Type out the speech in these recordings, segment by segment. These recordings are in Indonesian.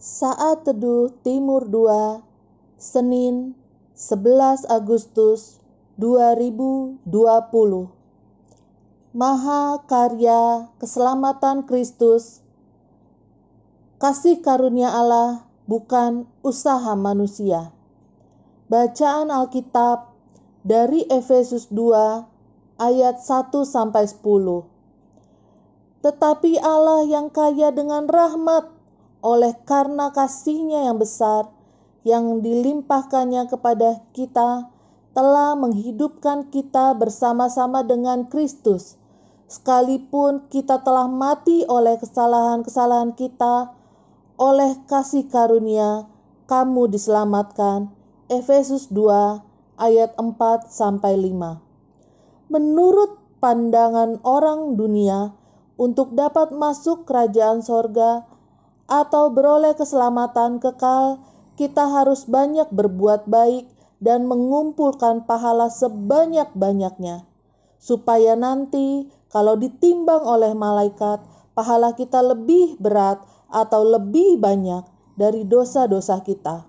Saat Teduh Timur 2 Senin 11 Agustus 2020 Maha Karya Keselamatan Kristus Kasih karunia Allah bukan usaha manusia. Bacaan Alkitab dari Efesus 2 ayat 1 sampai 10 Tetapi Allah yang kaya dengan rahmat oleh karena kasihnya yang besar yang dilimpahkannya kepada kita telah menghidupkan kita bersama-sama dengan Kristus. Sekalipun kita telah mati oleh kesalahan-kesalahan kita, oleh kasih karunia kamu diselamatkan. Efesus 2 ayat 4 sampai 5. Menurut pandangan orang dunia, untuk dapat masuk kerajaan sorga, atau beroleh keselamatan kekal, kita harus banyak berbuat baik dan mengumpulkan pahala sebanyak-banyaknya, supaya nanti, kalau ditimbang oleh malaikat, pahala kita lebih berat atau lebih banyak dari dosa-dosa kita.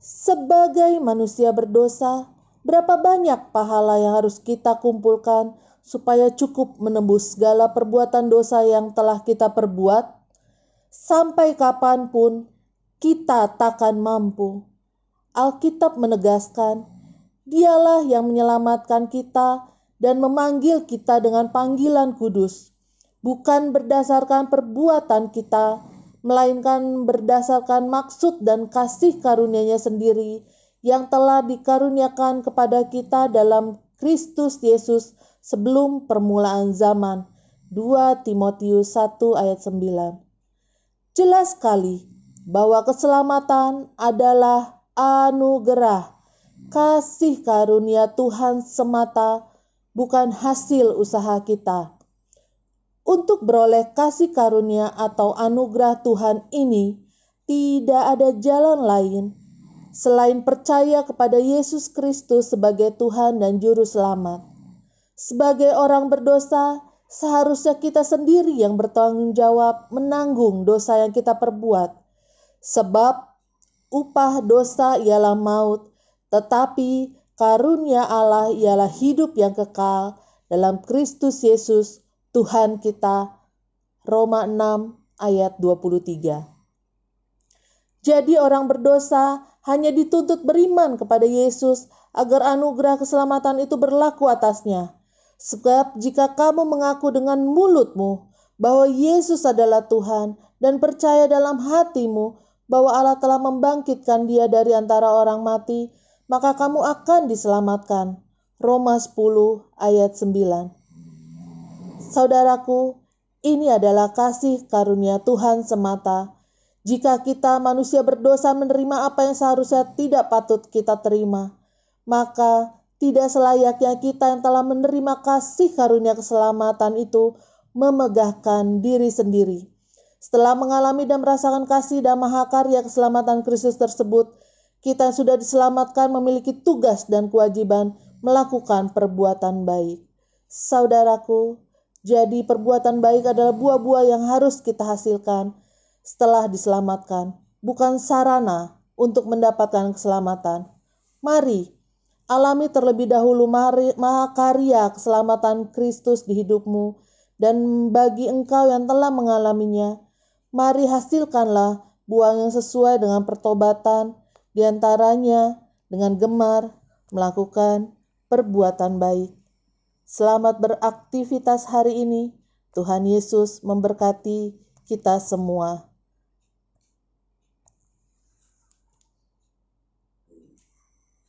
Sebagai manusia berdosa, berapa banyak pahala yang harus kita kumpulkan supaya cukup menembus segala perbuatan dosa yang telah kita perbuat? Sampai kapan pun kita takkan mampu. Alkitab menegaskan, Dialah yang menyelamatkan kita dan memanggil kita dengan panggilan kudus, bukan berdasarkan perbuatan kita, melainkan berdasarkan maksud dan kasih karunia-Nya sendiri yang telah dikaruniakan kepada kita dalam Kristus Yesus sebelum permulaan zaman. 2 Timotius 1 ayat 9 jelas sekali bahwa keselamatan adalah anugerah, kasih karunia Tuhan semata, bukan hasil usaha kita. Untuk beroleh kasih karunia atau anugerah Tuhan ini, tidak ada jalan lain selain percaya kepada Yesus Kristus sebagai Tuhan dan Juru Selamat. Sebagai orang berdosa, Seharusnya kita sendiri yang bertanggung jawab menanggung dosa yang kita perbuat. Sebab upah dosa ialah maut, tetapi karunia Allah ialah hidup yang kekal dalam Kristus Yesus Tuhan kita. Roma 6 ayat 23. Jadi orang berdosa hanya dituntut beriman kepada Yesus agar anugerah keselamatan itu berlaku atasnya. Sebab jika kamu mengaku dengan mulutmu bahwa Yesus adalah Tuhan dan percaya dalam hatimu bahwa Allah telah membangkitkan dia dari antara orang mati, maka kamu akan diselamatkan. Roma 10 ayat 9 Saudaraku, ini adalah kasih karunia Tuhan semata. Jika kita manusia berdosa menerima apa yang seharusnya tidak patut kita terima, maka tidak selayaknya kita yang telah menerima kasih karunia keselamatan itu memegahkan diri sendiri. Setelah mengalami dan merasakan kasih dan mahakarya keselamatan Kristus tersebut, kita yang sudah diselamatkan memiliki tugas dan kewajiban melakukan perbuatan baik. Saudaraku, jadi perbuatan baik adalah buah-buah yang harus kita hasilkan setelah diselamatkan, bukan sarana untuk mendapatkan keselamatan. Mari Alami terlebih dahulu mahakarya keselamatan Kristus di hidupmu, dan bagi engkau yang telah mengalaminya, mari hasilkanlah buah yang sesuai dengan pertobatan, di antaranya dengan gemar melakukan perbuatan baik. Selamat beraktivitas hari ini. Tuhan Yesus memberkati kita semua.